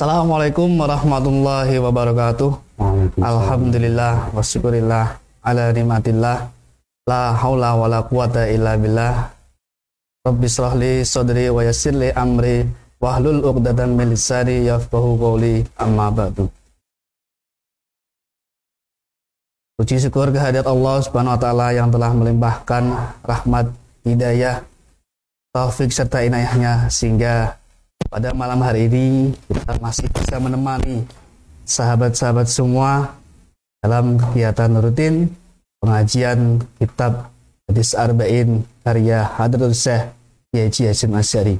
Assalamualaikum warahmatullahi wabarakatuh. Alhamdulillah wa syukurillah ala nikmatillah. La haula wa la quwata illa billah. Rabbi shrahli sadri wa yassirli amri wahlul 'uqdatam min lisani yafqahu qawli amma ba'du. Puji syukur kehadirat Allah Subhanahu wa taala yang telah melimpahkan rahmat, hidayah, taufik serta inayahnya sehingga pada malam hari ini kita masih bisa menemani sahabat-sahabat semua dalam kegiatan rutin pengajian kitab Hadis Arba'in karya Hadratul Syekh Yaji Hasim Asyari.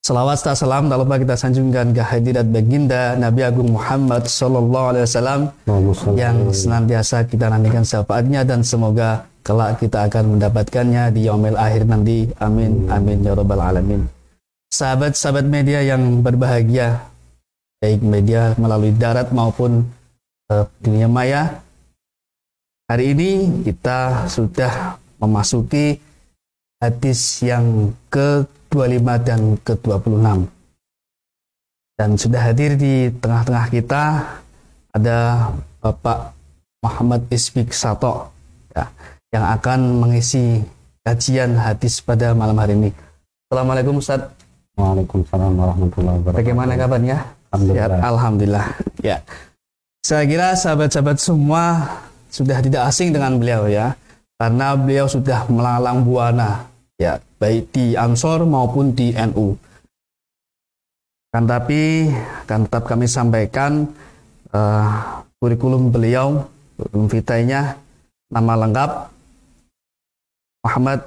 Salawat serta salam tak lupa kita sanjungkan ke hadirat baginda Nabi Agung Muhammad Sallallahu Alaihi Wasallam yang senantiasa kita nantikan syafaatnya dan semoga kelak kita akan mendapatkannya di yaumil akhir nanti. Amin amin ya robbal alamin. Sahabat-sahabat media yang berbahagia, baik media melalui darat maupun uh, dunia maya. Hari ini kita sudah memasuki hadis yang ke 25 dan ke-26. Dan sudah hadir di tengah-tengah kita ada Bapak Muhammad Isbik Sato ya, yang akan mengisi kajian hadis pada malam hari ini. Assalamualaikum Ustaz. Waalaikumsalam warahmatullahi wabarakatuh. Bagaimana kabarnya? Alhamdulillah. Ya, Alhamdulillah. Ya. Saya kira sahabat-sahabat semua sudah tidak asing dengan beliau ya. Karena beliau sudah melalang buana ya baik di Ansor maupun di NU. Kan tapi kan tetap kami sampaikan uh, kurikulum beliau, kurikulum vitainya, nama lengkap Muhammad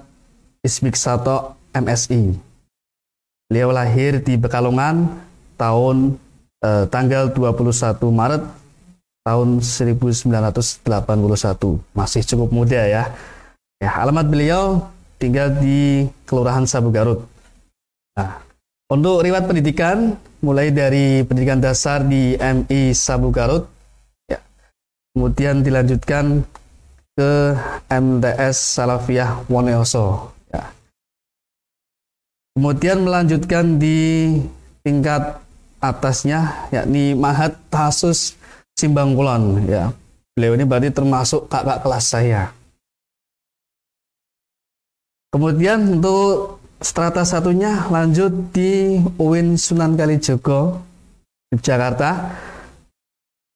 Isbik Sato MSI. Beliau lahir di Bekalongan tahun uh, tanggal 21 Maret tahun 1981. Masih cukup muda ya. Ya, alamat beliau tinggal di Kelurahan Sabu Garut. Nah, untuk riwayat pendidikan mulai dari pendidikan dasar di MI Sabu Garut, ya, kemudian dilanjutkan ke MTS Salafiyah Wonosobo. Kemudian melanjutkan di tingkat atasnya yakni Mahat Tasus Simbangkulon ya. Beliau ini berarti termasuk kakak kelas saya. Kemudian untuk strata satunya lanjut di UIN Sunan Kalijogo, Yogyakarta.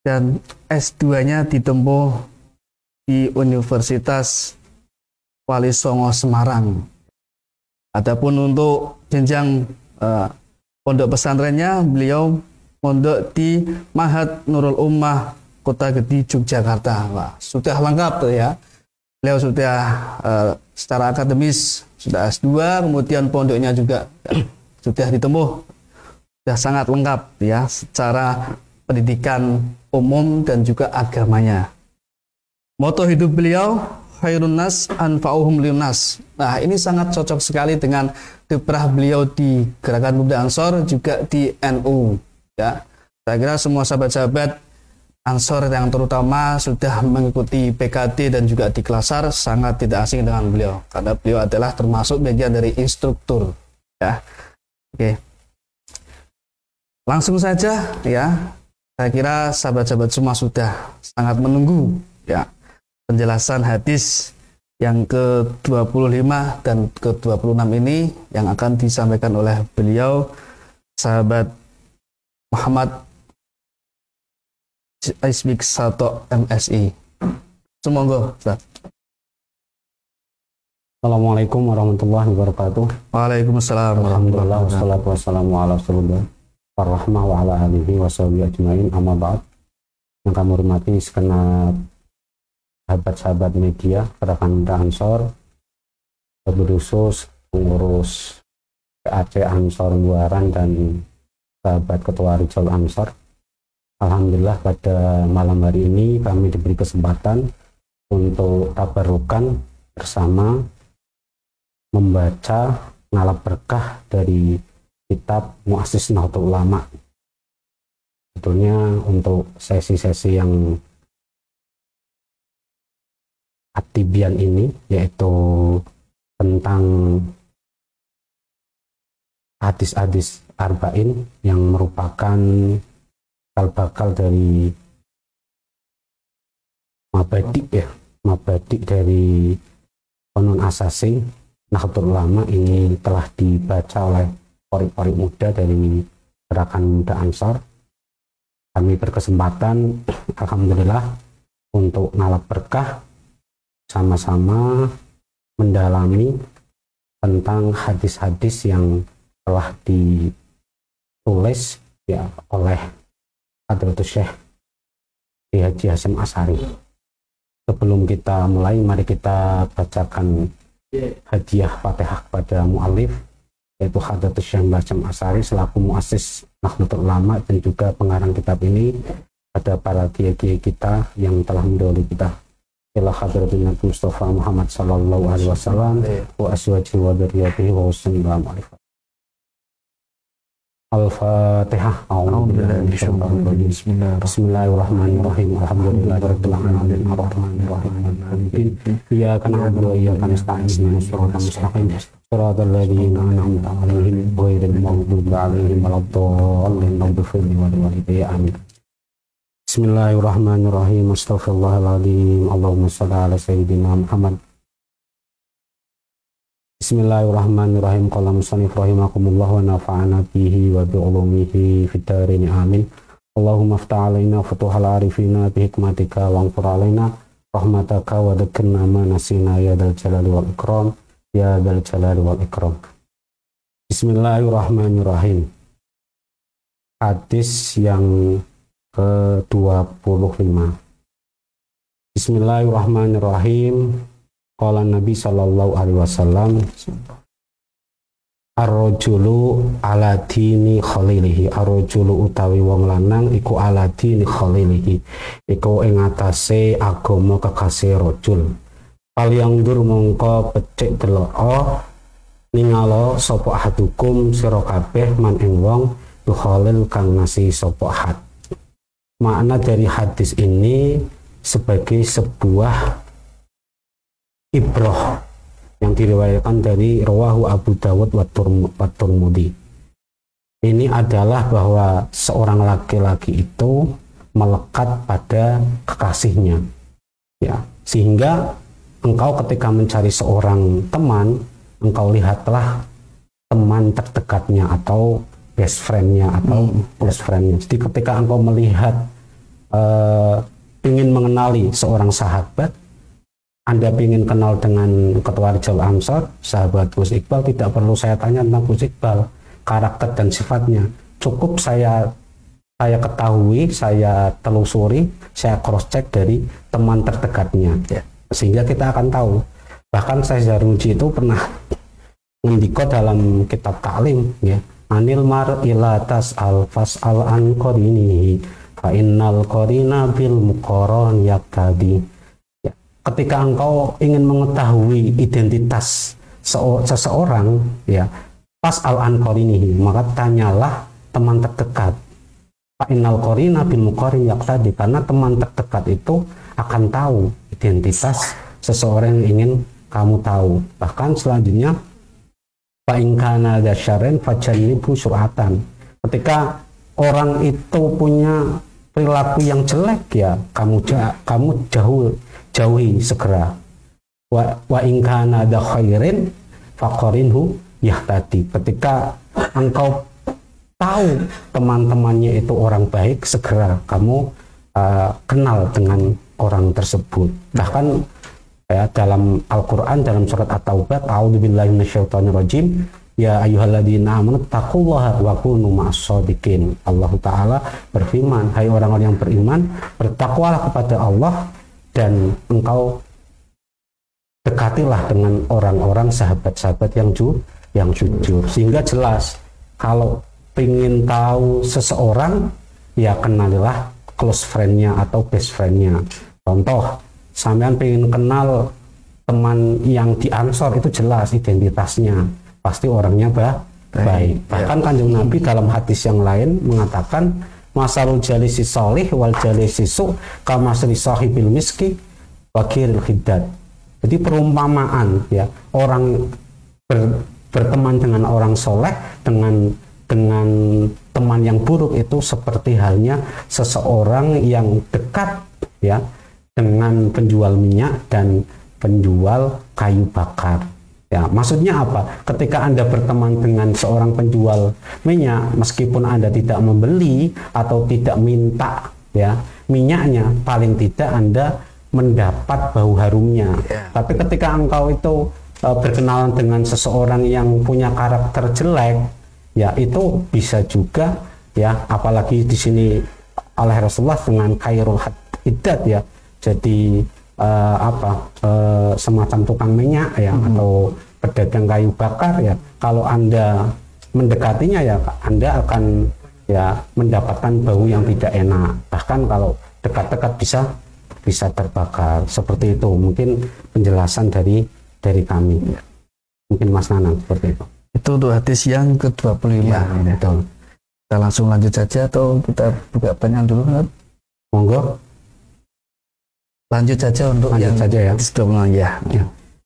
Dan S2-nya ditempuh di Universitas Wali Songo Semarang. Adapun untuk jenjang eh, pondok pesantrennya, beliau pondok di Mahat Nurul Ummah Kota Gede Yogyakarta. Wah, sudah lengkap tuh ya. Beliau sudah uh, secara akademis sudah S2, kemudian pondoknya juga sudah ditempuh sudah sangat lengkap ya secara pendidikan umum dan juga agamanya. Moto hidup beliau khairun nas anfa'uhum linas. Nah, ini sangat cocok sekali dengan kiprah beliau di Gerakan Pemuda Ansor juga di NU ya. Saya kira semua sahabat-sahabat Ansor yang terutama sudah mengikuti PKD dan juga di Kelasar sangat tidak asing dengan beliau karena beliau adalah termasuk bagian dari instruktur ya. Oke. Langsung saja ya. Saya kira sahabat-sahabat semua sudah sangat menunggu ya penjelasan hadis yang ke-25 dan ke-26 ini yang akan disampaikan oleh beliau sahabat Muhammad Aisbik Sato MSI. Semoga, Ustaz. Assalamualaikum warahmatullahi wabarakatuh. Waalaikumsalam Alhamdulillah wassalatu wassalamu ala Rasulullah warahmah wa ala alihi wa ajmain amma ba'd. Yang kami hormati segenap sahabat-sahabat media Gerakan Muda Ansor khusus pengurus PAC Ansor Buaran dan sahabat ketua Rijal Ansor Alhamdulillah pada malam hari ini kami diberi kesempatan untuk tabarukan bersama membaca ngalap berkah dari kitab Muassis Nahdlatul Ulama. Sebetulnya untuk sesi-sesi yang aktibian ini yaitu tentang hadis-hadis Arba'in yang merupakan bakal dari mabadik ya mabadik dari konon asasi Nahdlatul Ulama ini telah dibaca oleh pori-pori muda dari gerakan muda Ansar kami berkesempatan Alhamdulillah untuk ngalap berkah sama-sama mendalami tentang hadis-hadis yang telah ditulis ya oleh Hadratus Syekh Haji Hasim Asari. Sebelum kita mulai, mari kita bacakan hadiah Fatihah kepada mu'alif yaitu Hadratus Syekh Hasim Asari selaku muassis Nahdlatul Ulama dan juga pengarang kitab ini pada para kiai-kiai kita yang telah mendahului kita ila hadratin Nabi Mustafa Muhammad sallallahu alaihi wasallam wa aswaji wa dzurriyyatihi wa husni Al-Fatihah. Bismillahirrahmanirrahim. Alhamdulillahirabbil alamin. Arrahmanirrahim. Iyyaka na'budu wa iyyaka nasta'in. Ihdinas siratal mustaqim. Siratal ladzina an'amta 'alaihim ghairil maghdubi 'alaihim waladdallin. Ighfir li wa liwalidayya. Amin. Bismillahirrahmanirrahim. Astaghfirullahaladzim. Allahumma shalli ala sayyidina Muhammad. Bismillahirrahmanirrahim. Qala musannif rahimakumullah wa nafa'ana bihi wa bi'ulumihi fid darin amin. Allahumma aftah alaina futuhal arifina bi hikmatika wa anfur alaina rahmataka wa dzakirna ma nasina ya dal jalali wal ikram ya dal jalali wal ikram. Bismillahirrahmanirrahim. Hadis yang ke-25. Bismillahirrahmanirrahim. Qala Nabi sallallahu alaihi wasallam Ar-rajulu ala dini khalilihi Ar-rajulu utawi wong lanang iku ala dini khalilihi Iku ing atase agama kekasih rajul Fal yang dur mongko becik delok ningalo sapa hadukum sira kabeh man ing wong khalil kang nasi sapa had makna dari hadis ini sebagai sebuah ibroh yang diriwayatkan dari Rawahu Abu Dawud wa Turmudi. Ini adalah bahwa seorang laki-laki itu melekat pada kekasihnya. Ya, sehingga engkau ketika mencari seorang teman, engkau lihatlah teman terdekatnya atau best friendnya atau hmm. close friendnya. Jadi ketika engkau melihat uh, ingin mengenali seorang sahabat, anda ingin kenal dengan Ketua Rijal Ansor, sahabat Gus Iqbal, tidak perlu saya tanya tentang Gus Iqbal, karakter dan sifatnya. Cukup saya saya ketahui, saya telusuri, saya cross check dari teman terdekatnya. Ya. Sehingga kita akan tahu. Bahkan saya Zarnuji itu pernah ngendiko dalam kitab taklim ya anil mar ilatas al fas al an ini fa innal qarina bil muqaran yaktabi ya, ketika engkau ingin mengetahui identitas seseorang ya pas al ini maka tanyalah teman terdekat. Fa innal qarina bil muqarin yaktabi karena teman terdekat itu akan tahu identitas seseorang yang ingin kamu tahu. Bahkan selanjutnya Fa'ingkana dasyaren fajanibu suratan. Ketika orang itu punya perilaku yang jelek ya kamu kamu jauh jauhi segera. Wa, wa ingkana ada khairin faqarinhu yahtadi. Ketika engkau tahu teman-temannya itu orang baik, segera kamu uh, kenal dengan orang tersebut. Bahkan ya dalam Al-Qur'an dalam surat At-Taubah a'udzubillahi minasyaitonirrajim ya ayyuhalladzina amanu taqullaha wa kunu ma'as-shadiqin Allah taala berfirman hai orang-orang yang beriman bertakwalah kepada Allah dan engkau dekatilah dengan orang-orang sahabat-sahabat yang ju yang jujur. Sehingga jelas kalau ingin tahu seseorang ya kenalilah close friendnya atau best friendnya. Contoh sampean pengen kenal teman yang di Ansor itu jelas identitasnya pasti orangnya bah, baik. baik. Ya. Bahkan ya. kanjeng Nabi dalam hadis yang lain mengatakan masalul jalisi solih wal jalisi su kamasri sahibil miski wakil hidat. Jadi perumpamaan ya orang ber, berteman dengan orang soleh dengan dengan teman yang buruk itu seperti halnya seseorang yang dekat ya dengan penjual minyak dan penjual kayu bakar. Ya, maksudnya apa? Ketika Anda berteman dengan seorang penjual minyak, meskipun Anda tidak membeli atau tidak minta ya minyaknya, paling tidak Anda mendapat bau harumnya. Yeah. Tapi ketika engkau itu uh, berkenalan dengan seseorang yang punya karakter jelek, ya itu bisa juga ya, apalagi di sini oleh Rasulullah dengan kairul hidat ya. Jadi uh, apa uh, semacam tukang minyak ya hmm. atau pedagang kayu bakar ya. Kalau anda mendekatinya ya anda akan ya mendapatkan bau yang tidak enak. Bahkan kalau dekat-dekat bisa bisa terbakar. Seperti itu. Mungkin penjelasan dari dari kami. Mungkin Mas Nanang seperti itu. Itu untuk hadis yang ke-25 ya, betul. kita langsung lanjut saja atau kita buka panjang dulu monggo Lanjut saja untuk Lanjut yang saja ya. ya. ya.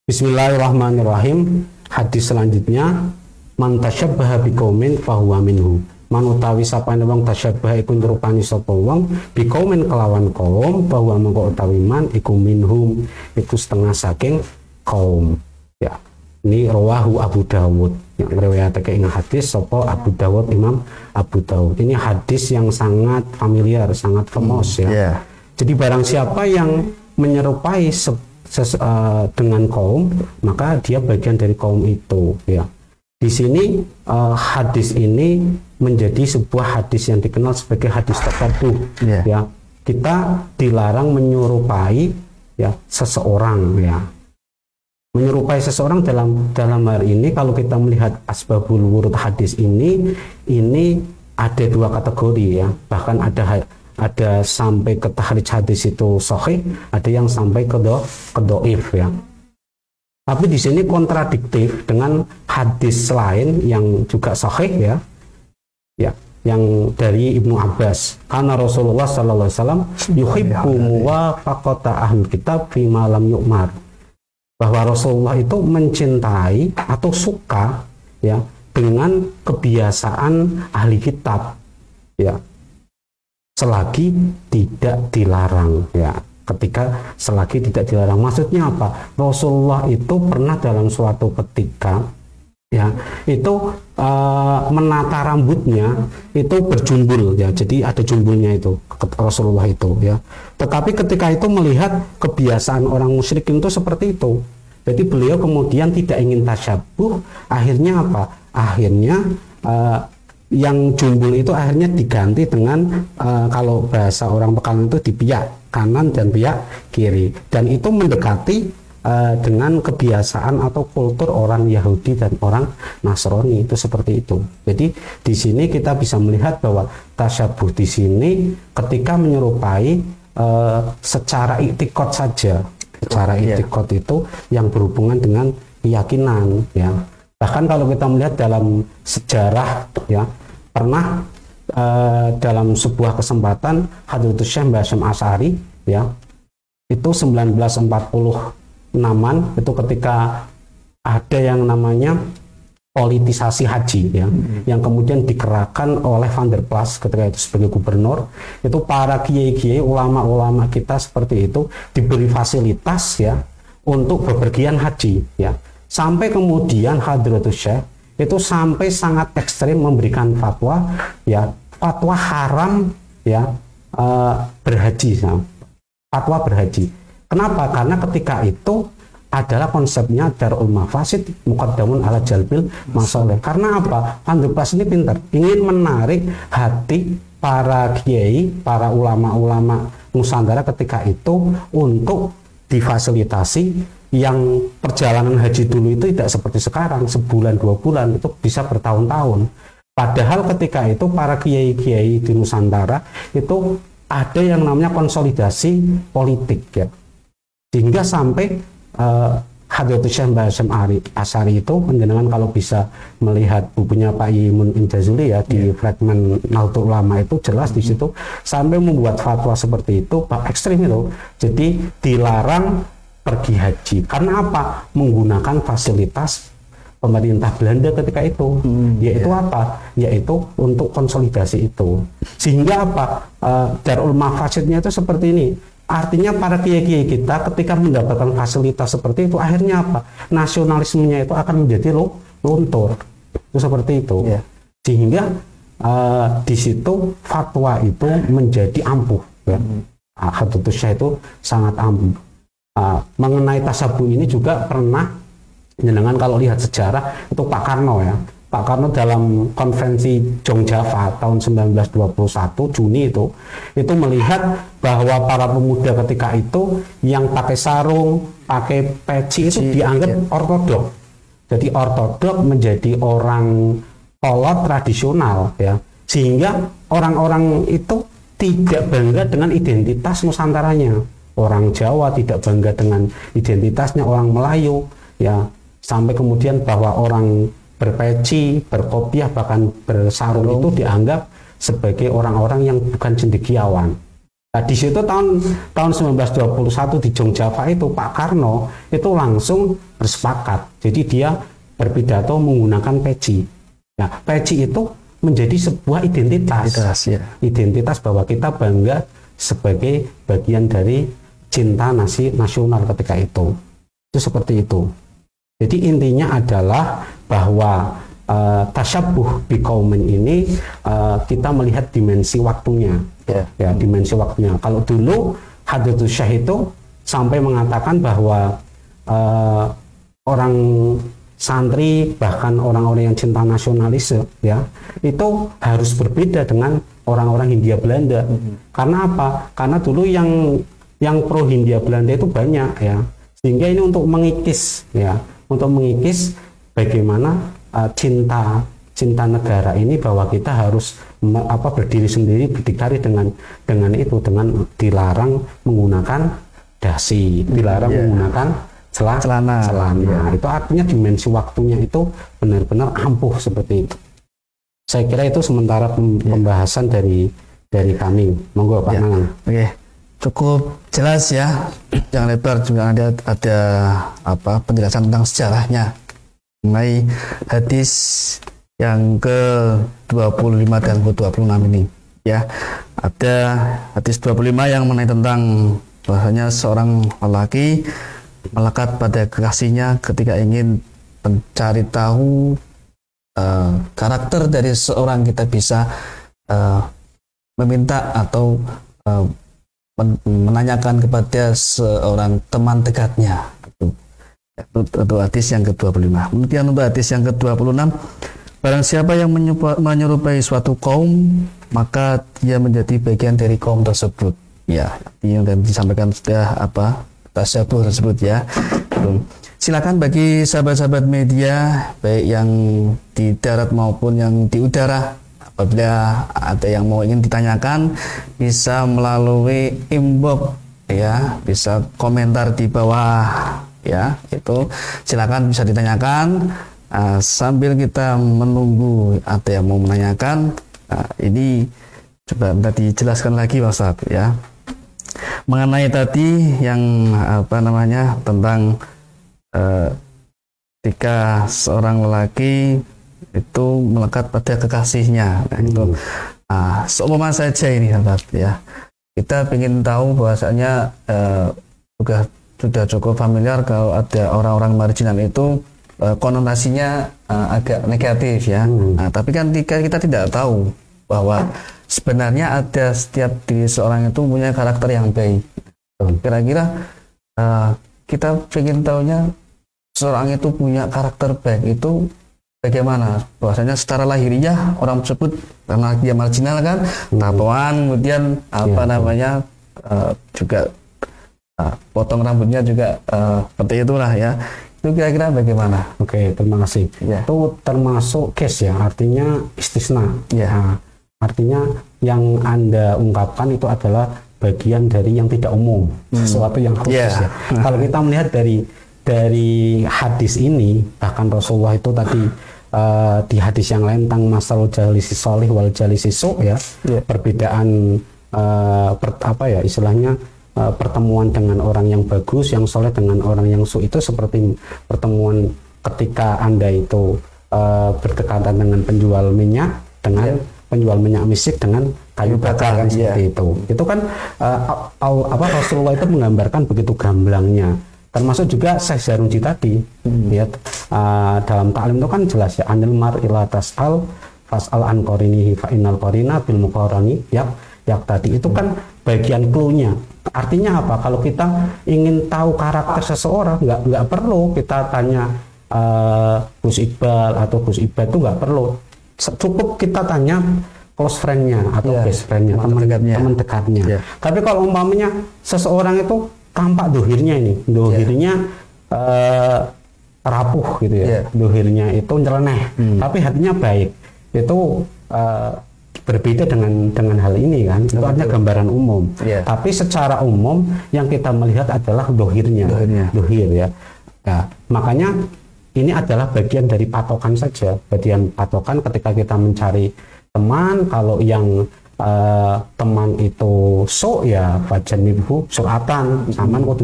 Bismillahirrahmanirrahim. Hadis selanjutnya man tasyabbaha biqaumin fahuwa minhu. Man utawi sapane wong tasyabbaha iku nyrupani sapa wong biqaumin kelawan kaum bahwa mengko utawi man iku minhum iku setengah saking kaum. Ya. Ini rawahu Abu Dawud yang meriwayatkan ini hadis sopo Abu Dawud Imam Abu Dawud. Ini hadis yang sangat familiar, sangat famous hmm, ya. Yeah jadi barang siapa yang menyerupai se, ses, uh, dengan kaum, maka dia bagian dari kaum itu, ya. Di sini uh, hadis ini menjadi sebuah hadis yang dikenal sebagai hadis tertentu, yeah. ya. Kita dilarang menyerupai ya seseorang, ya. Menyerupai seseorang dalam dalam hal ini kalau kita melihat asbabul wurud hadis ini ini ada dua kategori ya bahkan ada ada sampai ke tahrij hadis itu sahih, ada yang sampai ke do ke doif ya. Tapi di sini kontradiktif dengan hadis lain yang juga sahih ya. Ya, yang dari Ibnu Abbas. Karena Rasulullah sallallahu alaihi wasallam yuhibbu muwafaqata ahli kitab fi malam yu'mar. Bahwa Rasulullah itu mencintai atau suka ya dengan kebiasaan ahli kitab ya selagi tidak dilarang. Ya ketika selagi tidak dilarang. Maksudnya apa? Rasulullah itu pernah dalam suatu ketika ya itu uh, menata rambutnya itu berjumbul ya. Jadi ada jumbulnya itu Rasulullah itu ya. Tetapi ketika itu melihat kebiasaan orang musyrik itu seperti itu. Jadi beliau kemudian tidak ingin tasyabuh. Akhirnya apa? Akhirnya uh, yang jumbul itu akhirnya diganti dengan uh, kalau bahasa orang Pekalongan itu di pihak kanan dan pihak kiri dan itu mendekati uh, dengan kebiasaan atau kultur orang Yahudi dan orang Nasrani itu seperti itu. Jadi di sini kita bisa melihat bahwa tasyabuh di sini ketika menyerupai uh, secara iktikot saja, secara iya. iktikot itu yang berhubungan dengan keyakinan ya Bahkan kalau kita melihat dalam sejarah ya pernah uh, dalam sebuah kesempatan Hadratus Syekh Basyam Asari ya itu 1940 naman itu ketika ada yang namanya politisasi haji ya hmm. yang kemudian dikerahkan oleh Van der Plas ketika itu sebagai gubernur itu para kiai-kiai ulama-ulama kita seperti itu diberi fasilitas ya untuk bepergian haji ya Sampai kemudian Hadratus Syekh itu sampai sangat ekstrim memberikan fatwa ya fatwa haram ya uh, berhaji ya. fatwa berhaji. Kenapa? Karena ketika itu adalah konsepnya darul mafasid mukaddamun ala jalbil masoleh. Karena apa? Andreas ini pintar ingin menarik hati para kiai para ulama-ulama Nusantara ketika itu untuk difasilitasi yang perjalanan haji dulu itu tidak seperti sekarang sebulan dua bulan itu bisa bertahun-tahun padahal ketika itu para kiai-kiai di Nusantara itu ada yang namanya konsolidasi politik ya sehingga sampai uh, Hadratus Syekh Mbah Ari Asari itu menjenengan kalau bisa melihat bukunya Pak Imun Injazuli ya di yeah. fragmen Nahdlatul Ulama itu jelas mm -hmm. di situ sampai membuat fatwa seperti itu Pak ekstrim itu jadi dilarang pergi haji. Karena apa? Menggunakan fasilitas pemerintah Belanda ketika itu. Hmm, yaitu apa? Yaitu untuk konsolidasi itu. Sehingga apa? Uh, Darul Mafasidnya itu seperti ini. Artinya para kiai-kiai kita ketika mendapatkan fasilitas seperti itu akhirnya apa? Nasionalismenya itu akan menjadi lo- luntur. Itu seperti itu. Iya. sehingga uh, di situ fatwa itu menjadi ampuh. Ya. Syah itu sangat ampuh Ah, mengenai tasabuh ini juga pernah jenengan kalau lihat sejarah itu Pak Karno ya. Pak Karno dalam konvensi Jong Java tahun 1921 Juni itu itu melihat bahwa para pemuda ketika itu yang pakai sarung pakai peci itu dianggap ya. ortodok. Jadi ortodok menjadi orang kolot tradisional ya. Sehingga orang-orang itu tidak bangga dengan identitas nusantaranya orang Jawa tidak bangga dengan identitasnya orang Melayu ya sampai kemudian bahwa orang berpeci berkopiah bahkan bersarung itu dianggap sebagai orang-orang yang bukan cendekiawan Nah, di situ tahun tahun 1921 di Jogjawa itu Pak Karno itu langsung bersepakat. Jadi dia berpidato menggunakan peci. Nah, peci itu menjadi sebuah identitas. Identitas, ya. Identitas bahwa kita bangga sebagai bagian dari cinta nasi nasional ketika itu. Itu seperti itu. Jadi intinya adalah bahwa eh, tasyabuh bikaumin ini eh, kita melihat dimensi waktunya Ya. ya dimensi waktunya. Kalau dulu Hadratus Syah itu sampai mengatakan bahwa eh, orang santri bahkan orang-orang yang cinta nasionalis ya itu harus berbeda dengan orang-orang Hindia Belanda. Karena apa? Karena dulu yang yang pro Hindia Belanda itu banyak ya. Sehingga ini untuk mengikis ya, untuk mengikis bagaimana eh, cinta cinta negara ini bahwa kita harus me- apa berdiri sendiri berdikari dengan dengan itu dengan dilarang menggunakan dasi dilarang Iya. menggunakan celana Celana. celana. Iya. itu artinya dimensi waktunya itu benar-benar ampuh seperti itu saya kira itu sementara pem- pembahasan dari dari kami monggo Pak Iya. Nanang Oke, cukup jelas ya. Jangan lebar juga ada ada apa penjelasan tentang sejarahnya mengenai hadis yang ke 25 dan ke 26 ini ya. Ada hadis 25 yang mengenai tentang bahwasanya seorang lelaki melekat pada kekasihnya ketika ingin mencari tahu eh, karakter dari seorang kita bisa eh, meminta atau eh, men- menanyakan kepada seorang teman dekatnya. Itu itu, hadis yang ke-25 kemudian untuk hadis yang ke-26 barang siapa yang menyerupa- menyerupai suatu kaum maka dia menjadi bagian dari kaum tersebut. Ya yang disampaikan sudah apa tasyabuh tersebut ya. Silakan bagi sahabat-sahabat media baik yang di darat maupun yang di udara apabila ada yang mau ingin ditanyakan bisa melalui inbox ya. Bisa komentar di bawah ya itu. Silakan bisa ditanyakan. Ah, sambil kita menunggu ada yang mau menanyakan ah, ini coba minta dijelaskan lagi Ustadz, ya. Mengenai tadi yang apa namanya tentang eh, ketika seorang lelaki itu melekat pada kekasihnya. Nah, itu. Ah, seumpama saja ini sahabat ya. Kita ingin tahu bahwasanya eh, sudah sudah cukup familiar kalau ada orang-orang marginal itu eh, konotasinya eh, agak negatif ya. Nah, tapi kan jika kita tidak tahu bahwa sebenarnya ada setiap diri seorang itu punya karakter yang baik. Kira-kira eh, kita ingin tahunya seorang itu punya karakter baik itu bagaimana bahwasanya secara lahiriah orang tersebut karena dia marginal kan tatoan kemudian apa Iya. namanya eh, juga eh, potong rambutnya juga eh, seperti itulah ya itu kira-kira bagaimana Oke, terima kasih. Ya. Itu termasuk case ya, artinya istisna. Ya. Nah, artinya yang Anda ungkapkan itu adalah bagian dari yang tidak umum, sesuatu yang khusus Ya. ya. Kalau kita melihat dari dari hadis ini, bahkan Rasulullah itu tadi eh, di hadis yang lain tentang masalah jalisi solih wal jalisi su ya, Ya. perbedaan eh, per- apa ya istilahnya eh, pertemuan dengan orang yang bagus, yang soleh dengan orang yang su itu seperti pertemuan ketika anda itu uh, berdekatan dengan penjual minyak dengan yeah. penjual minyak misik dengan kayu bakar kan yeah. seperti itu itu kan uh, apa Rasulullah itu menggambarkan begitu gamblangnya termasuk juga Syekh Zarunji tadi hmm. ya uh, dalam taklim itu kan jelas ya anil mar ila tasal fasal an korinihi fa innal korina bil muqarani ya yang tadi itu kan bagian clue-nya artinya apa kalau kita ingin tahu karakter seseorang nggak nggak perlu kita tanya uh, Gus Iqbal atau Gus Iqbal itu nggak perlu cukup kita tanya close friend-nya atau yeah, best friend-nya teman dekatnya, teman dekatnya. Yeah. tapi kalau umpamanya seseorang itu tampak dohirnya ini. Dohirnya yeah. uh, rapuh gitu ya. Yeah. dohirnya itu nyeleneh hmm. tapi hatinya baik. Itu uh, berbeda dengan dengan hal ini kan. Itu hanya gambaran umum. Yeah. tapi secara umum yang kita melihat adalah dohirnya. Dohirnya. Dohir ya. Nah, makanya ini adalah bagian dari patokan saja. Bagian patokan ketika kita mencari teman kalau yang uh, teman itu so ya ibu suratan aman kok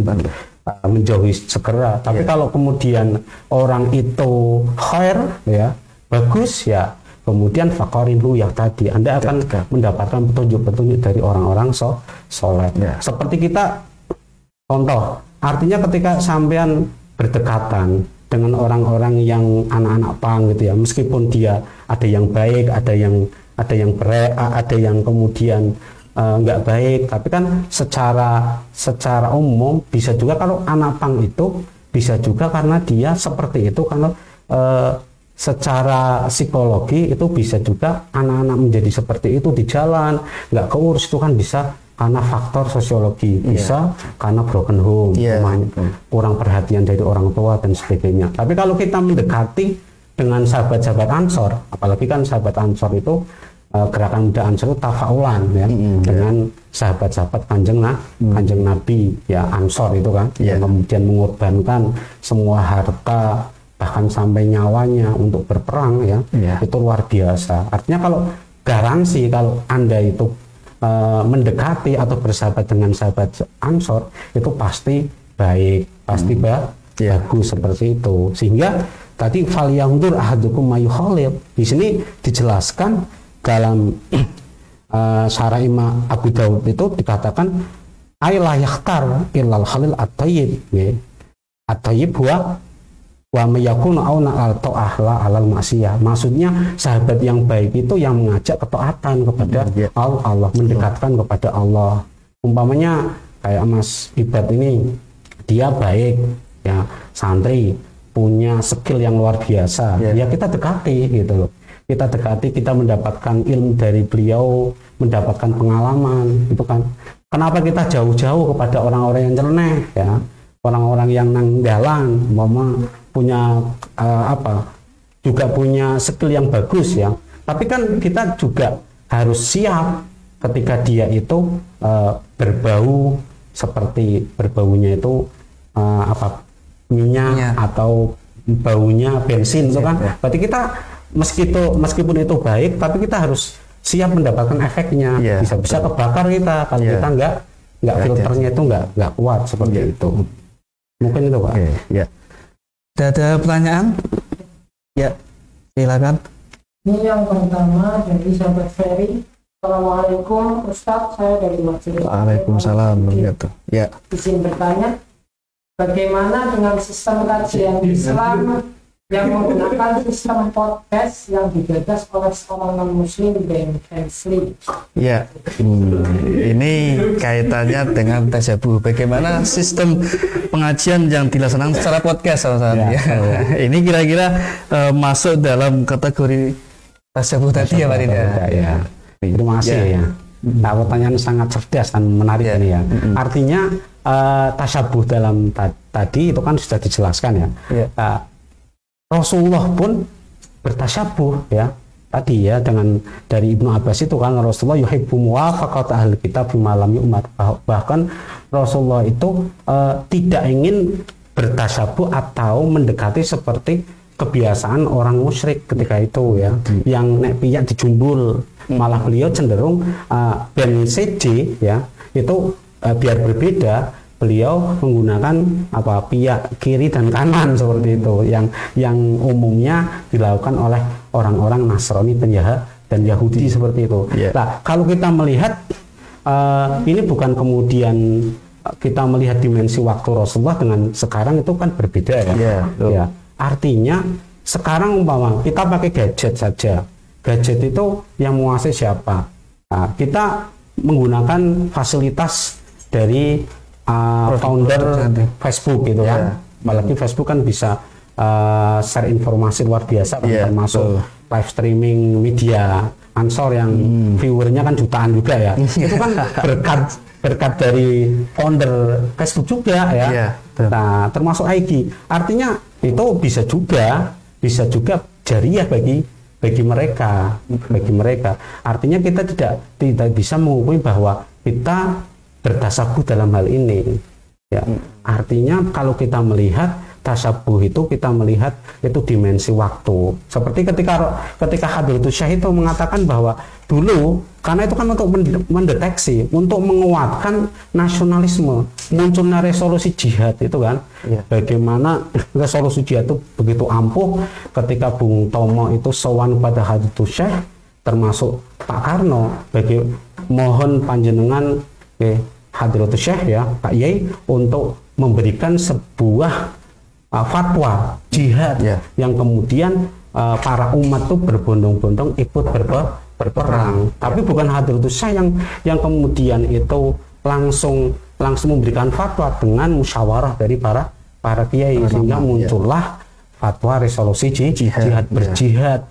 uh, menjauhi segera tapi yeah. kalau kemudian orang itu khair ya bagus ya kemudian lu yang tadi Anda akan Dekat. mendapatkan petunjuk-petunjuk dari orang-orang so soleh yeah. seperti kita contoh artinya ketika sampean berdekatan dengan orang-orang yang anak-anak pang gitu ya meskipun dia ada yang baik ada yang ada yang berat, ada yang kemudian uh, nggak baik. Tapi kan secara secara umum bisa juga kalau anak pang itu bisa juga karena dia seperti itu. Karena uh, secara psikologi itu bisa juga anak-anak menjadi seperti itu di jalan nggak keurus. Itu kan bisa karena faktor sosiologi. Iya. bisa karena broken home yeah. kurang perhatian dari orang tua dan sebagainya. Tapi kalau kita mendekati dengan sahabat-sahabat ansor apalagi kan sahabat ansor itu uh, gerakan muda Ansor tafaulan ya mm-hmm. dengan sahabat-sahabat kanjeng nah kanjeng Nabi ya Ansor itu kan yeah. yang kemudian mengorbankan semua harta bahkan sampai nyawanya untuk berperang ya yeah. itu luar biasa artinya kalau garansi kalau anda itu uh, mendekati atau bersahabat dengan sahabat Ansor itu pasti baik pasti mm. ba- yeah. bagus seperti itu sehingga tadi fal yangdur ahadukum mayuhalil di sini dijelaskan dalam uh, syarah Imam Abu Dawud itu dikatakan ailah yakhtar ilal halil at-tayyib. Ya. at-tayyib huwa wa mayakun auna al ta'ah la alal maksiyah maksudnya sahabat yang baik itu yang mengajak ketaatan kepada ya. Allah, Allah mendekatkan kepada Allah. Umpamanya kayak Mas Ibad ini dia baik ya santri punya skill yang luar biasa. Ya, ya kita dekati gitu loh. Kita dekati kita mendapatkan ilmu dari beliau mendapatkan pengalaman itu kan. Kenapa kita jauh-jauh kepada orang-orang yang nyeleneh ya? Orang-orang yang nanggalan mama punya uh, apa juga punya skill yang bagus ya. Tapi kan kita juga harus siap ketika dia itu uh, berbau seperti berbaunya itu uh, apa minyak, minyak atau baunya bensin itu kan? ya. berarti kita meskipun meskipun itu baik tapi kita harus siap mendapatkan efeknya. Yeah, bisa bisa kebakar kita. Kalau yeah. kita nggak nggak filternya itu nggak nggak kuat seperti yeah. itu. Mungkin itu pak. Okay, ya yeah. ada pertanyaan? Ya silakan. Ini yang pertama dari sahabat Ferry. Assalamualaikum Ustaz. Saya dari Masjid Waalaikumsalam gitu ya. Izin bertanya bagaimana dengan sistem kajian Islam yang menggunakan sistem podcast yang digagas oleh seorang non muslim Ben Hensley. Ya, ini kaitannya dengan tajabu. Bagaimana sistem pengajian yang dilaksanakan secara podcast salah ya, ya. ini kira-kira uh, masuk dalam kategori tajabu tadi ya Pak ya. ya. Terima kasih ya. ya. Nah, pertanyaan sangat cerdas dan menarik ya. ini ya. Artinya uh, tasabuh dalam ta- tadi itu kan sudah dijelaskan ya. ya. Uh, Rasulullah pun bertasyabuh ya tadi ya dengan dari Ibnu Abbas itu kan Rasulullah yuhibbu muwafaqat ahli kitab malam umat bahkan Rasulullah itu uh, tidak ingin bertasyabuh atau mendekati seperti kebiasaan orang musyrik ketika itu ya hmm. yang nek piyak dijumbul hmm. malah beliau cenderung uh, ben CD ya itu uh, biar berbeda beliau menggunakan apa pihak kiri dan kanan seperti itu yang yang umumnya dilakukan oleh orang-orang Nasrani penjahat dan Yahudi seperti itu. Yeah. Nah, kalau kita melihat uh, ini bukan kemudian kita melihat dimensi waktu Rasulullah dengan sekarang itu kan berbeda ya. Iya, betul. ya. Artinya sekarang umpama kita pakai gadget saja. Gadget itu yang menguasai siapa? Nah, kita menggunakan fasilitas dari uh, founder Facebook gitu Iya. kan. Apalagi Facebook kan bisa uh, share informasi luar biasa kan, Iya, termasuk betul. live streaming media Ansor yang Hmm. viewernya kan jutaan juga ya. Iya. Itu kan berkat berkat dari founder Facebook juga ya. Iya, betul. Nah, termasuk IG. Artinya itu bisa juga bisa juga jariah bagi bagi mereka, bagi mereka. Artinya kita tidak tidak bisa menghukumi bahwa kita bertasabuh dalam hal ini. Ya. Artinya kalau kita melihat tasabuh itu kita melihat itu dimensi waktu. Seperti ketika ketika Hadratus Syekh itu mengatakan bahwa dulu karena itu kan untuk mende- mendeteksi, untuk menguatkan nasionalisme, munculnya resolusi jihad itu kan. Iya. Bagaimana resolusi jihad itu begitu ampuh ketika Bung Tomo itu sowan pada Hadratus Syekh termasuk Pak Karno bagi mohon panjenengan eh, Hadratus Syekh ya Pak Yai untuk memberikan sebuah uh, fatwa jihad Ya. yang kemudian uh, para umat tuh berbondong-bondong ikut berpe- berperang. Tapi bukan Hadratus Syekh yang yang kemudian itu langsung langsung memberikan fatwa dengan musyawarah dari para para kiai Para sehingga ya. muncullah fatwa resolusi ji- Jihad, jihad, ya. berjihad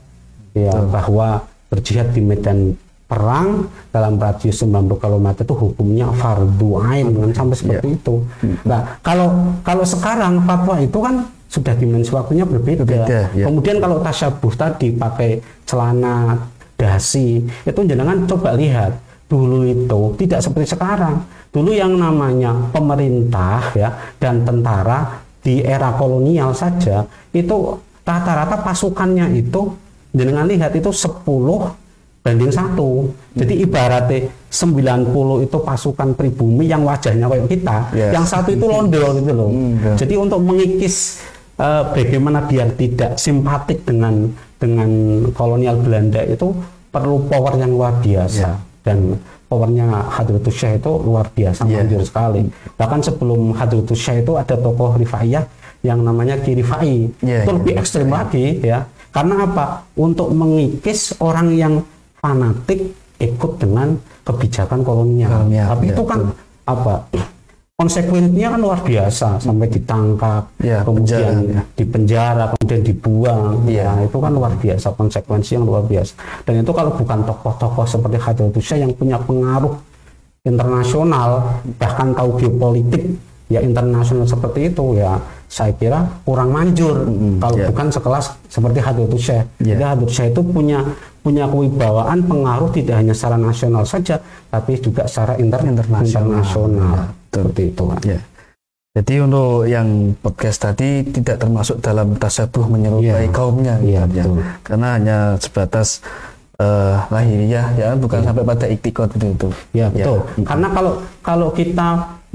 ya bahwa berjihad di medan perang dalam radius 90 km itu hukumnya fardu ain kan sampai seperti Ya. itu. Nah, kalau kalau sekarang fatwa itu kan sudah dimensi waktunya berbeda. Berbeda, ya. Kemudian kalau tasyabuh tadi pakai celana dasi, itu jenengan coba lihat dulu itu tidak seperti sekarang. Dulu yang namanya pemerintah ya dan tentara di era kolonial saja itu rata-rata pasukannya itu jenengan lihat itu 10 banding satu. Jadi ibaratnya 90 itu pasukan pribumi yang wajahnya kayak kita, Yes. yang satu itu londo gitu loh. Hmm, betul. Jadi untuk mengikis eh, bagaimana biar tidak simpatik dengan dengan kolonial Belanda itu perlu power yang luar biasa Ya. dan powernya Hadratus Syekh itu luar biasa Ya. manjur sekali. Bahkan sebelum Hadratus Syekh itu ada tokoh Rifaiyah yang namanya Ki Rifai. Ya, itu ya, lebih ekstrim lagi ya. Karena apa? Untuk mengikis orang yang fanatik ikut dengan kebijakan kolonial. Kolonial, Tapi ya, itu kan betul. apa? Konsekuensinya kan luar biasa sampai ditangkap, Ya, kemudian penjara, ya. dipenjara, kemudian dibuang. Iya. Nah, itu kan luar biasa konsekuensi yang luar biasa. Dan itu kalau bukan tokoh-tokoh seperti Hadratus Syekh yang punya pengaruh internasional, bahkan tahu geopolitik ya internasional seperti itu ya saya kira kurang manjur kalau iya. bukan sekelas seperti Hadratus Syekh. Iya. Jadi Hadratus Syekh itu punya punya kewibawaan pengaruh tidak hanya secara nasional saja tapi juga secara inter- Internasional. internasional. Ya, seperti itu. Ya. Jadi untuk yang podcast tadi tidak termasuk dalam tasabuh menyerupai Iya. kaumnya, Iya, gitu ya. betul. karena hanya sebatas eh, lahiriah, ya bukan sampai pada iktikot itu. itu. Ya betul. Karena kalau kalau kita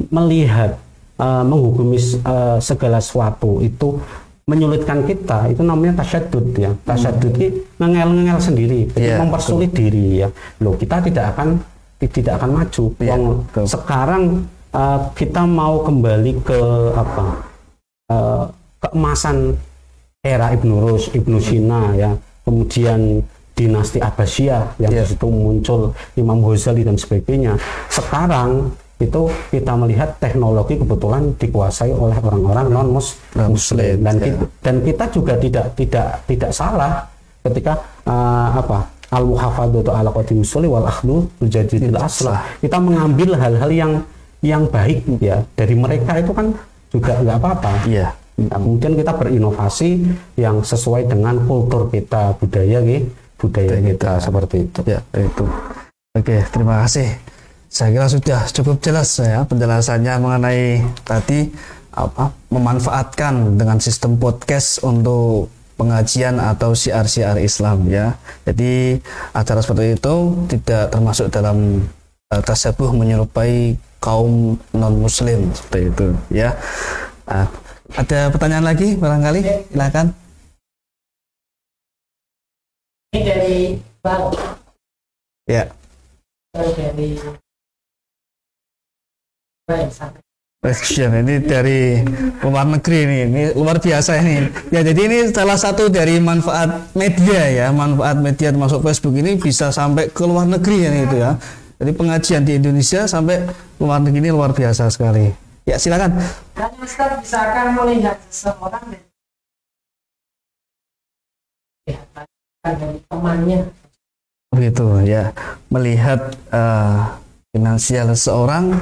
melihat eh, menghukumi eh, segala sesuatu itu menyulitkan kita itu namanya tasyadud ya. Tasyadud ini ngengel-ngengel sendiri, jadi Iya, mempersulit diri ya. Loh kita tidak akan tidak akan maju. Wong betul. sekarang eh, kita mau kembali ke apa? eh, keemasan era Ibnu Rus, Ibnu Sina ya. Kemudian dinasti Abbasiyah yang di situ muncul Imam Ghazali dan sebagainya. Sekarang itu kita melihat teknologi kebetulan dikuasai oleh orang-orang non Non-muslim, muslim dan ya. kita, dan kita juga tidak tidak tidak salah ketika eh, apa al muhafadzatu ala qadim suli wal akhlu tujadidil aslah kita mengambil hal-hal yang yang baik ya dari mereka itu kan juga nggak apa-apa Iya. Nah, kemudian kita berinovasi yang sesuai dengan kultur kita budaya gitu budaya Budaya kita kita. seperti itu Ya, itu. Oke, terima kasih. Saya kira sudah cukup jelas ya penjelasannya mengenai tadi apa memanfaatkan dengan sistem podcast untuk pengajian atau siar-siar Islam ya. Jadi acara seperti itu tidak termasuk dalam uh, tasabuh menyerupai kaum non muslim seperti itu ya. Nah, ada pertanyaan lagi barangkali? Silakan. Ini dari Bang, ya. Dari Question ini dari luar negeri ini, ini luar biasa ini. Ya jadi ini salah satu dari manfaat media ya, manfaat media termasuk Facebook ini bisa sampai ke luar negeri ya itu ya. Jadi pengajian di Indonesia sampai luar negeri ini luar biasa sekali. Ya silakan. Dan Ustaz bisakah melihat seseorang dari kelihatan dari temannya Begitu ya, melihat eh, finansial seseorang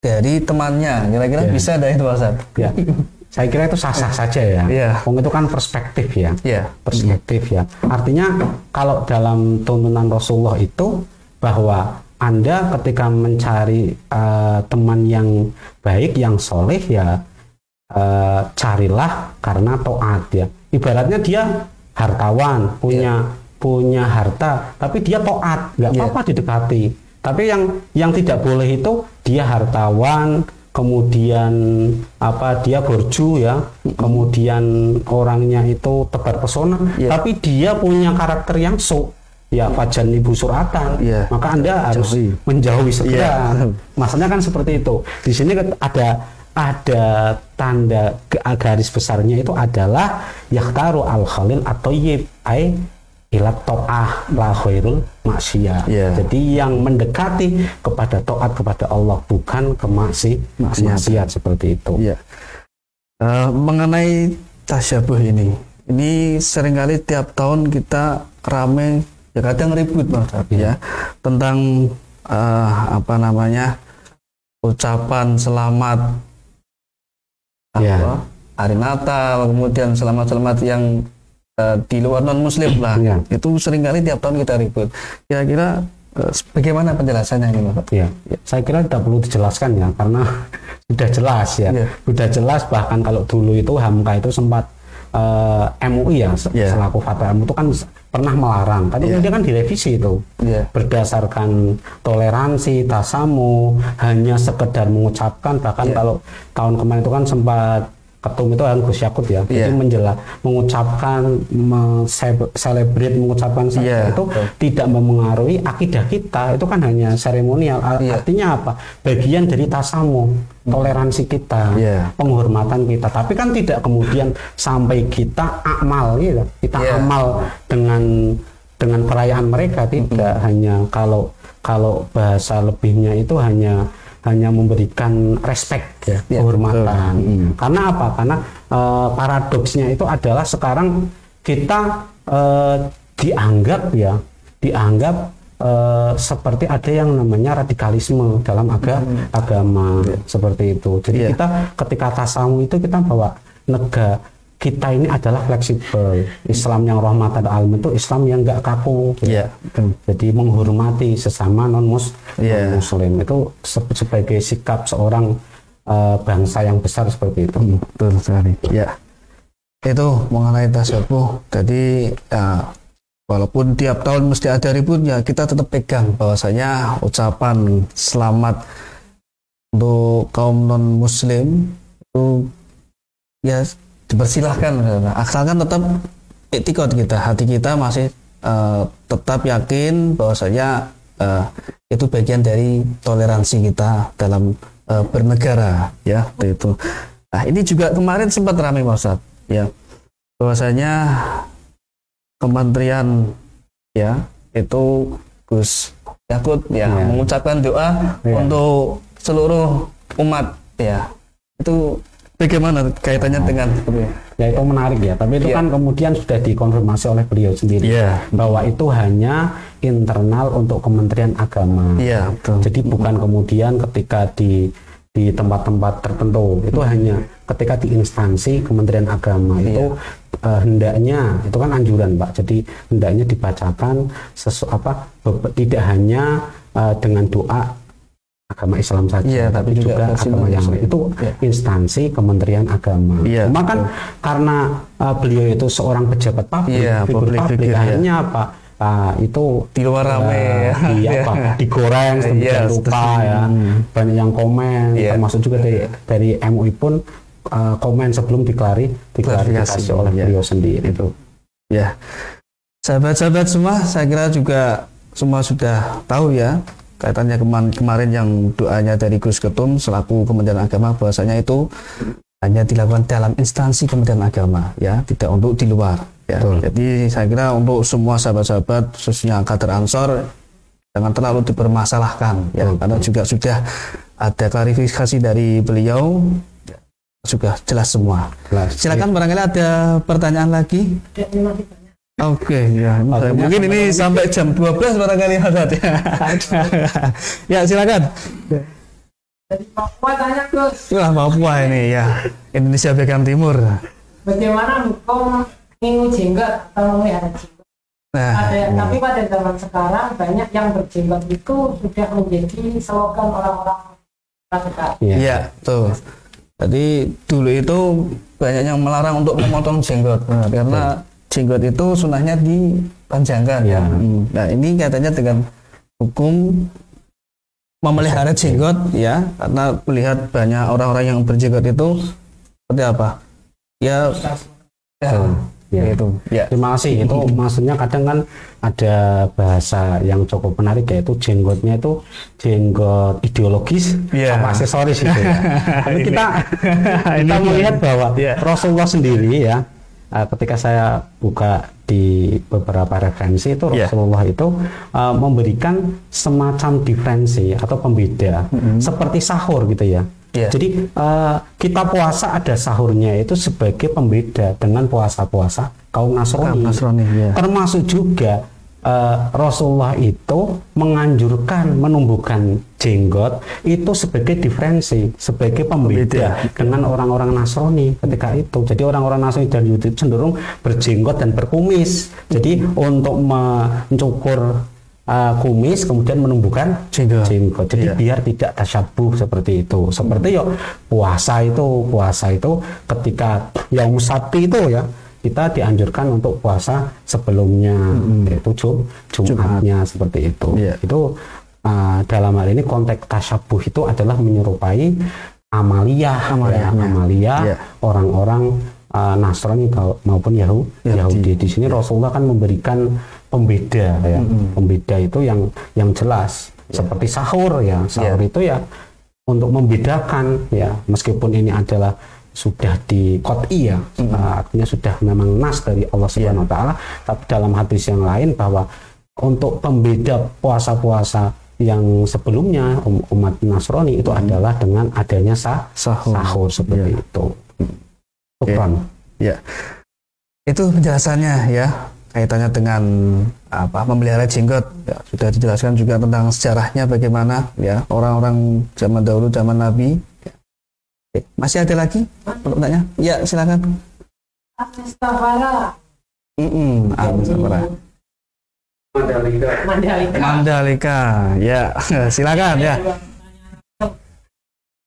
dari temannya, kira-kira Ya. bisa ada itu Pak ya. Saya kira itu sah-sah saja ya. Wong itu kan perspektif ya. Ya, perspektif ya. Artinya kalau dalam tuntunan Rasulullah itu bahwa anda ketika mencari eh, teman yang baik yang soleh ya eh, carilah karena taat ya. Ibaratnya dia hartawan punya punya harta tapi dia taat. Nggak Iya. apa-apa didekati tapi yang yang tidak boleh itu dia hartawan kemudian apa dia borju ya kemudian orangnya itu tebar pesona Iya. tapi dia punya karakter yang su ya wajan ibu suratan Iya. maka anda harus Jauhi. menjauhi segera Iya. maksudnya kan seperti itu di sini ada ada tanda garis besarnya itu adalah yaktaru al khalil atau yib ai ilat to'ah la khairul maksiyah. Iya. Jadi yang mendekati kepada taat kepada Allah bukan ke maksi, Maksiat. maksiat seperti itu. Iya. Eh, mengenai tasyabuh ini, ini sering kali tiap tahun kita rame, ya kadang ribut bang Ustadz, ya tentang eh, apa namanya ucapan selamat Iya. apa, hari Natal, kemudian selamat-selamat yang di luar non Muslim lah, Iya. itu sering kali tiap tahun kita ribut. Kira-kira eh, bagaimana penjelasannya ini, Pak? Ya, saya kira tidak perlu dijelaskan ya karena sudah jelas ya, Iya. sudah jelas bahkan kalau dulu itu Hamka itu sempat eh, MUI ya Iya. selaku fatwa MUI itu kan pernah melarang, tapi Iya. kemudian kan direvisi itu Iya. berdasarkan toleransi, tasamu, hanya sekedar mengucapkan bahkan Iya. kalau tahun kemarin itu kan sempat ketum itu kan Gus Yakut ya, jadi Iya. menjelas mengucapkan selebrate mengucapkan Iya, itu betul. tidak memengaruhi akidah kita itu kan hanya seremonial Iya. artinya apa bagian dari tasamu toleransi kita Iya. penghormatan kita tapi kan tidak kemudian sampai kita amal gitu kita Iya. amal dengan dengan perayaan mereka tidak hanya kalau kalau bahasa lebihnya itu hanya hanya memberikan respect ya Iya, kehormatan betul. Mm. karena apa karena eh, paradoksnya itu adalah sekarang kita eh, dianggap ya dianggap eh, seperti ada yang namanya radikalisme dalam aga, agama seperti itu jadi Iya. kita ketika tasamu itu kita bawa negara kita ini adalah fleksibel Islam yang rahmatan alam itu Islam yang enggak kaku Iya, betul. jadi menghormati sesama non Iya. muslim itu se- sebagai sikap seorang eh, bangsa yang besar seperti itu betul sekali. Ya. Itu mengenai tasawuf. Jadi ya, walaupun tiap tahun mesti ada ribut ya kita tetap pegang bahwasanya ucapan selamat untuk kaum non muslim itu ya dipersilahkan asalkan tetap etikot kita hati kita masih eh, tetap yakin bahwasanya eh, itu bagian dari toleransi kita dalam eh, bernegara ya itu nah ini juga kemarin sempat ramai Pak Ustadz ya bahwasanya kementerian ya itu Gus Yakut ya Ya. mengucapkan doa Ya. untuk seluruh umat ya itu bagaimana kaitannya dengan ya itu menarik ya. Tapi itu Iya. kan kemudian sudah dikonfirmasi oleh beliau sendiri Iya. bahwa itu hanya internal untuk Kementerian Agama. Iya betul. Jadi bukan kemudian ketika di di tempat-tempat tertentu. Itu hanya ketika di instansi Kementerian Agama. Itu eh, hendaknya itu kan anjuran Pak. Jadi hendaknya dibacakan sesu apa tidak hanya eh, dengan doa agama Islam saja Iya, tapi juga versi agama yang lain itu Iya. instansi Kementerian Agama Iya, cuma kan karena eh, beliau itu seorang pejabat publik Iya, figur publik figure, ya. akhirnya apa Nah, itu Di luar rame ya. di apa, digoreng sedemikian Iya, rupa ya. Banyak yang komen, Iya. termasuk juga dari dari MUI pun uh, komen sebelum diklari diklarifikasi Klarifikasi, oleh iya. beliau sendiri itu. Ya, sahabat-sahabat semua, saya kira juga semua sudah tahu ya kaitannya keman- kemarin yang doanya dari Gus Ketum selaku Kementerian Agama bahwasanya itu hanya dilakukan dalam instansi Kementerian Agama ya, tidak untuk di luar. Ya. Betul. Jadi saya kira untuk semua sahabat-sahabat khususnya kader Ansor jangan terlalu dipermasalahkan ya, Betul. karena juga sudah ada klarifikasi dari beliau ya, sudah jelas semua. Jelas. Silakan barangkali ada pertanyaan lagi. Ada Oke, ya. Waktunya Mungkin ini sampai jam 12 barangkali Haddad ya. ya, silakan. Dari Papua tanya Gus, Wah, Papua ini ya. Indonesia bagian timur. bagaimana hukum minggu jenggot atau memelihara jenggot? Nah, Ada, tapi pada zaman sekarang banyak yang berjenggot itu sudah menjadi slogan orang-orang radikal. Iya. iya, tuh. Jadi dulu itu banyak yang melarang untuk memotong jenggot Nah, karena jenggot itu sunahnya dipanjangkan. Iya. Hmm. Nah, ini katanya dengan hukum memelihara jenggot ya, karena melihat banyak orang-orang yang berjenggot itu seperti apa? Ya, ya. Ya. itu. Ya. Terima kasih. Itu maksudnya kadang kan ada bahasa yang cukup menarik yaitu jenggotnya itu jenggot ideologis Iya. sama aksesoris itu ya. Tapi kita kita melihat bahwa Iya. Rasulullah sendiri ya eh, ketika saya buka di beberapa referensi itu Iya. Rasulullah itu eh, memberikan semacam diferensi atau pembeda seperti sahur gitu ya. Iya. Jadi eh, kita puasa ada sahurnya itu sebagai pembeda dengan puasa-puasa kaum Nasrani. Kaum Nasrani, ya. Termasuk juga eh, Rasulullah itu menganjurkan menumbuhkan jenggot itu sebagai diferensi, sebagai pembeda dengan orang-orang Nasrani ketika itu. Jadi orang-orang Nasrani dan Yahudi cenderung berjenggot dan berkumis. Jadi untuk mencukur uh, kumis kemudian menumbuhkan Jenggot. jenggot. Jadi Iya. biar tidak tasyabuh seperti itu. Seperti yuk puasa itu, puasa itu ketika yaum sabti itu ya kita dianjurkan untuk puasa sebelumnya yaitu Jum, Jumatnya seperti itu. Iya. Itu uh, dalam hal ini konteks tasyabuh itu adalah menyerupai amaliyah, ya, amaliyah Iya. orang-orang uh, Nasrani maupun Yahu- Yahudi. Yahudi. Di sini Rasulullah kan memberikan pembeda ya, pembeda itu yang yang jelas seperti sahur ya, sahur Iya. itu ya untuk membedakan ya, meskipun ini adalah sudah di kot'i ya, uh, artinya sudah memang nas dari Allah Subhanahu Wa Taala, tapi dalam hadis yang lain bahwa untuk pembeda puasa-puasa yang sebelumnya um- umat Nasrani itu adalah dengan adanya sah- Sahur. sahur seperti Iya. itu. Ya. Itu penjelasannya ya kaitannya dengan apa memelihara jenggot. Ya, sudah dijelaskan juga tentang sejarahnya bagaimana ya orang-orang zaman dahulu zaman Nabi. Oke, Masih ada lagi pertanyaan? Ya, silakan. Astagfirullah. Mm-mm, Amin, sabar. Mandalika. Mandalika. Ya, silakan ya.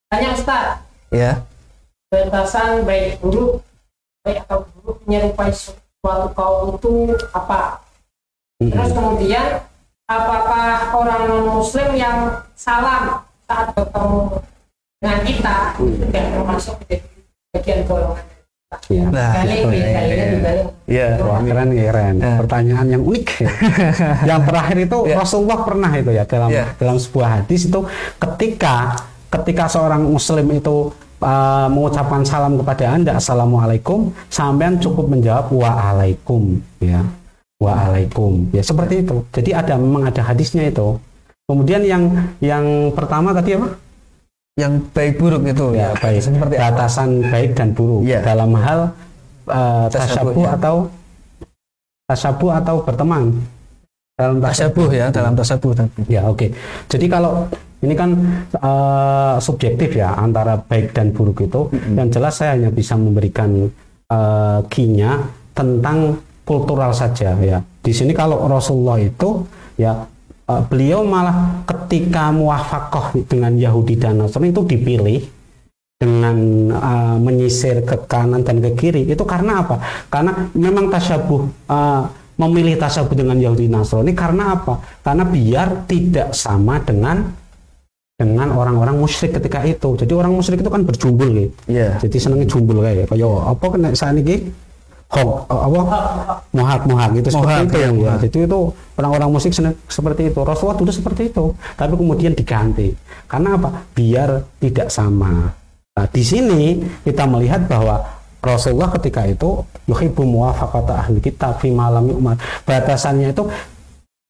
Tanya Ustaz, Ya. batasan baik buruk, baik atau buruk menyerupai suatu kaum itu apa? Terus kemudian, apakah orang non Muslim yang salam saat bertemu dengan kita tidak termasuk bagian golongan? Ya. Nah, ini, ya. kali ini dibalik. Ya. Wah, keren keren. Ya. Pertanyaan yang unik. yang terakhir itu Ya. Rasulullah pernah itu ya dalam Ya. dalam sebuah hadis itu ketika ketika seorang muslim itu uh, mengucapkan salam kepada Anda assalamualaikum sampean cukup menjawab waalaikum ya. Waalaikum. Ya seperti itu. Jadi ada memang ada hadisnya itu. Kemudian yang yang pertama tadi apa? Yang baik buruk itu Ya, baik. Seperti apa? batasan baik dan buruk Iya. dalam hal uh, Tasyabuh, tasyabuh ya. atau tasyabuh atau berteman dalam Tasabuh ya, dalam tasabuh. Ya oke. Jadi kalau ini kan uh, subjektif ya antara baik dan buruk itu. Yang jelas saya hanya bisa memberikan uh, kinya tentang kultural saja ya. Di sini kalau Rasulullah itu ya uh, beliau malah ketika muafakoh dengan Yahudi dan Nasrani itu dipilih dengan uh, menyisir ke kanan dan ke kiri itu karena apa? Karena memang tasyabuh uh, memilih tasabut dengan Yahudi Nasrani karena apa? Karena biar tidak sama dengan dengan orang-orang musyrik ketika itu. Jadi orang musyrik itu kan berjumbul gitu. Iya. Jadi senengnya jumbul kayak kaya apa kena saat ini hok apa mohak mohak gitu seperti itu ya. Jadi itu orang-orang musik seperti itu. Rasulullah dulu seperti itu, tapi kemudian diganti. Karena apa? Biar tidak sama. Nah, di sini kita melihat bahwa Rasulullah ketika itu yuhibbu muwafaqata ahli kitab fi malam yu'mar. Batasannya itu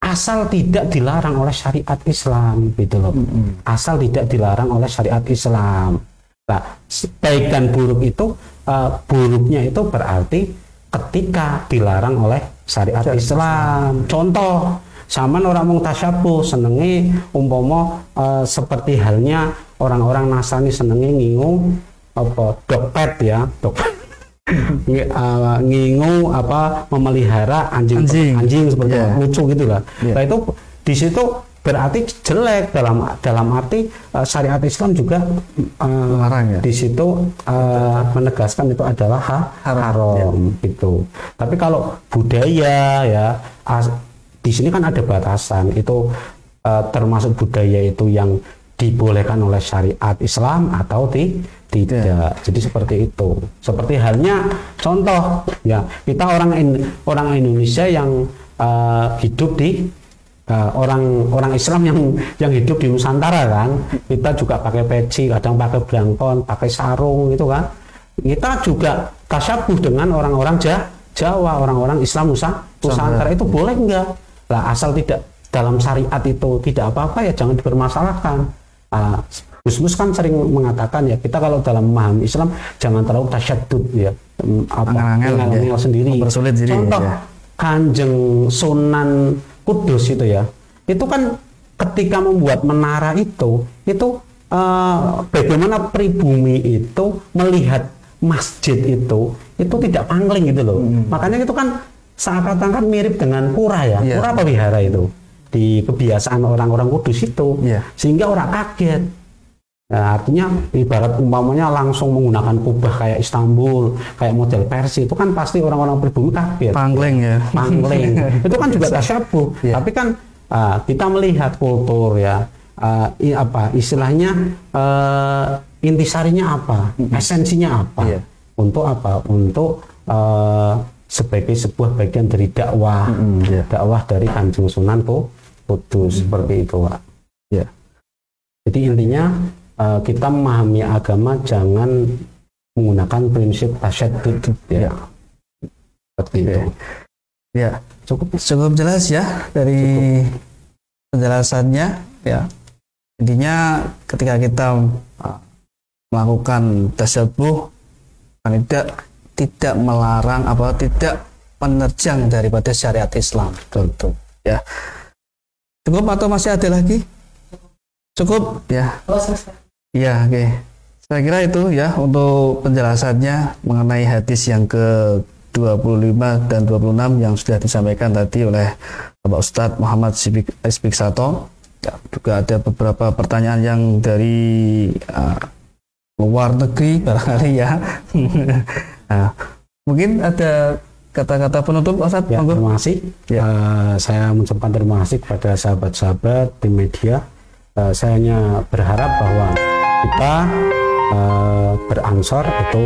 asal tidak dilarang oleh syariat Islam gitu loh. Asal tidak dilarang oleh syariat Islam. Nah, baik dan buruk itu eh, buruknya itu berarti ketika dilarang oleh syariat Islam. Contoh, sama orang mau tasyabuh senengi umpama eh, seperti halnya orang-orang Nasrani senengi ngingu apa dokpet ya, dokpet Ngi- uh, ngingu apa memelihara anjing Anjing. anjing seperti itu, lucu gitu lah. Iya. Nah itu di situ berarti jelek dalam dalam arti uh, syariat Islam juga uh, ya? di situ uh, menegaskan itu adalah ha- Haram, haram, gitu. Tapi kalau budaya ya as- di sini kan ada batasan itu uh, termasuk budaya itu yang dibolehkan oleh syariat Islam atau ti- tidak. Jadi seperti itu. Seperti halnya contoh ya kita orang In- orang Indonesia yang uh, hidup di uh, orang orang Islam yang yang hidup di Nusantara kan kita juga pakai peci kadang pakai blangkon pakai sarung gitu kan. Kita juga tasyabuh dengan orang-orang Ja- Jawa orang-orang Islam Nusa Nusantara. Itu boleh enggak lah asal tidak dalam syariat itu tidak apa-apa ya jangan dipermasalahkan. Ah, Gus kan sering mengatakan ya kita kalau dalam memahami Islam jangan terlalu tasyadud ya. Em, apa? Angel-angel, angel-angel ya. sendiri. Contoh ya. Kanjeng Sunan Kudus itu ya. Itu kan ketika membuat menara itu itu eh, bagaimana pribumi itu melihat masjid itu itu tidak pangling gitu loh. Makanya itu kan seakan-akan mirip dengan pura ya. Iya. pura apa wihara itu? Di kebiasaan orang-orang kudus itu. Iya. sehingga orang kaget Nah, artinya ibarat umpamanya langsung menggunakan kubah kayak Istanbul, kayak model Persia itu kan pasti orang-orang pribumi kaget Pangleng ya. pangling itu kan juga tasyabuh Iya. tapi kan ah, kita melihat kultur ya ah, i- apa istilahnya eh, intisarinya apa esensinya apa Iya. untuk apa untuk eh, sebagai sebuah bagian dari dakwah Mm-mm, iya. dakwah dari kanjeng sunan kudus seperti itu pak Iya. jadi intinya eh, kita memahami agama jangan menggunakan prinsip tasyadud ya Iya. seperti Oke. itu Ya, cukup cukup jelas ya dari penjelasannya ya. Intinya ketika kita uh, melakukan tasabuh kan tidak tidak melarang apa tidak menerjang daripada syariat Islam. Betul. Ya. Cukup atau masih ada lagi? Cukup ya. Oh, selesai. Iya, oke. Saya kira itu ya untuk penjelasannya mengenai hadis yang ke 25 dan 26 yang sudah disampaikan tadi oleh Bapak Ustadz Muhammad Sibik Sato. Ya, juga ada beberapa pertanyaan yang dari uh, luar negeri barangkali ya. nah, mungkin ada kata-kata penutup Ustadz Ya, monggo. terima kasih. Ya. Eh, saya mengucapkan terima kasih kepada sahabat-sahabat di media. Eh, saya hanya berharap bahwa kita eh, beransor itu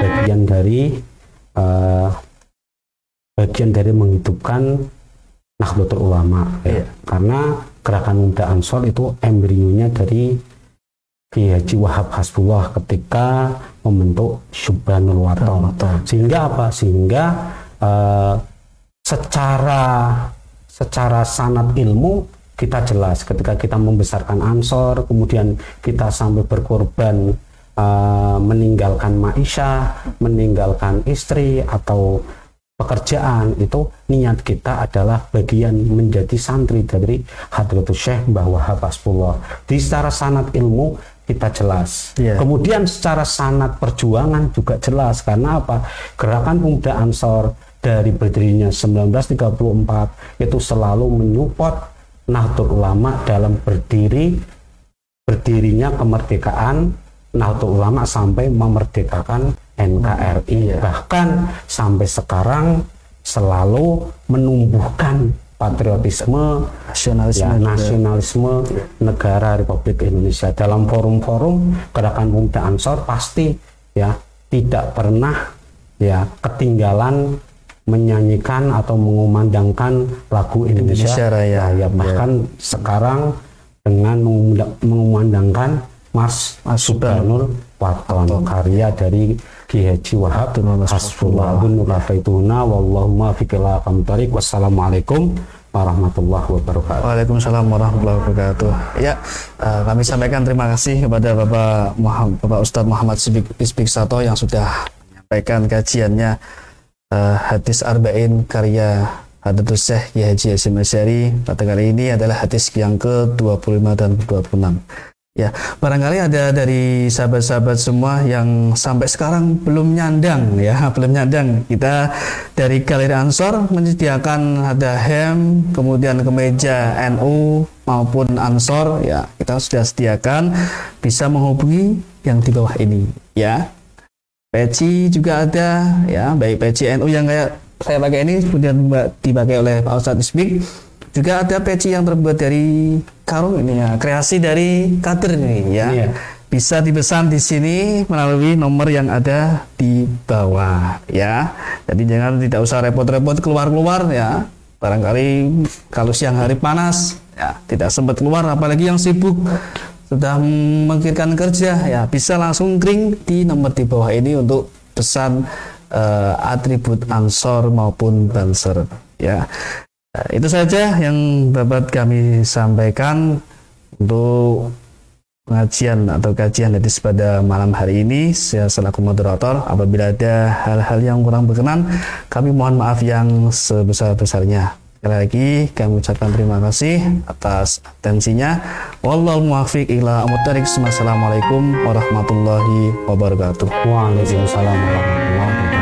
bagian dari eh, bagian dari menghidupkan Nahdlatul Ulama. ya. Iya. Karena gerakan muda Ansor itu embrionya dari Kiai Haji Wahab Hasbullah ketika membentuk Syubhanul Waton sehingga apa sehingga eh, secara secara sanat ilmu kita jelas ketika kita membesarkan ansor kemudian kita sampai berkorban eh, meninggalkan maisha meninggalkan istri atau pekerjaan itu niat kita adalah bagian menjadi santri dari Hadratus Syekh Mbah Wahab Hasbullah di secara sanat ilmu kita jelas Iya. Kemudian secara sanat perjuangan juga jelas karena apa? Gerakan Pemuda Ansor dari berdirinya 1934 itu selalu menyupport Nahdlatul Ulama dalam berdiri berdirinya kemerdekaan Nahdlatul Ulama sampai memerdekakan NKRI bahkan sampai sekarang selalu menumbuhkan patriotisme nasionalisme ya, juga. nasionalisme negara Republik Indonesia. Dalam forum-forum gerakan pemuda Ansor pasti ya tidak pernah ya ketinggalan menyanyikan atau mengumandangkan lagu Indonesia, Indonesia Raya. ya. Bahkan sekarang dengan mengumanda- mengumandangkan Mas Mas Subhanul Waton karya dari Ki Haji Wahab Hasbullahun Rafaituna Wallahumma fikila kamtarik Wassalamualaikum warahmatullahi wabarakatuh. Waalaikumsalam warahmatullahi wabarakatuh. Ya, eh, kami sampaikan terima kasih kepada Bapak Muhammad, Bapak Ustadz Muhammad Sibik Isbik Sato yang sudah menyampaikan kajiannya eh, hadis arba'in karya Hadatus Syekh Kiai Haji Asy'ari. Pada kali ini adalah hadis yang ke-25 dan 26. Ya, barangkali ada dari sahabat-sahabat semua yang sampai sekarang belum nyandang ya, belum nyandang. Kita dari Galeri Ansor menyediakan ada hem, kemudian kemeja NU maupun Ansor ya, kita sudah sediakan bisa menghubungi yang di bawah ini ya. Peci juga ada ya, baik peci NU yang kayak saya pakai ini kemudian dipakai oleh Pak Ustadz Isbik juga ada peci yang terbuat dari karung ini ya, kreasi dari kader ini ya. Iya. Bisa dipesan di sini melalui nomor yang ada di bawah ya. Jadi jangan tidak usah repot-repot keluar-keluar ya. Barangkali kalau siang hari panas ya tidak sempat keluar apalagi yang sibuk sudah memikirkan kerja ya bisa langsung kring di nomor di bawah ini untuk pesan eh, atribut ansor maupun banser ya. Nah, itu saja yang dapat kami sampaikan untuk pengajian atau kajian hadis pada malam hari ini. Saya selaku moderator apabila ada hal-hal yang kurang berkenan kami mohon maaf yang sebesar-besarnya sekali lagi kami ucapkan terima kasih atas atensinya. Wallahu muwaffiq ila Assalamualaikum warahmatullahi wabarakatuh. Waalaikumsalam warahmatullahi wabarakatuh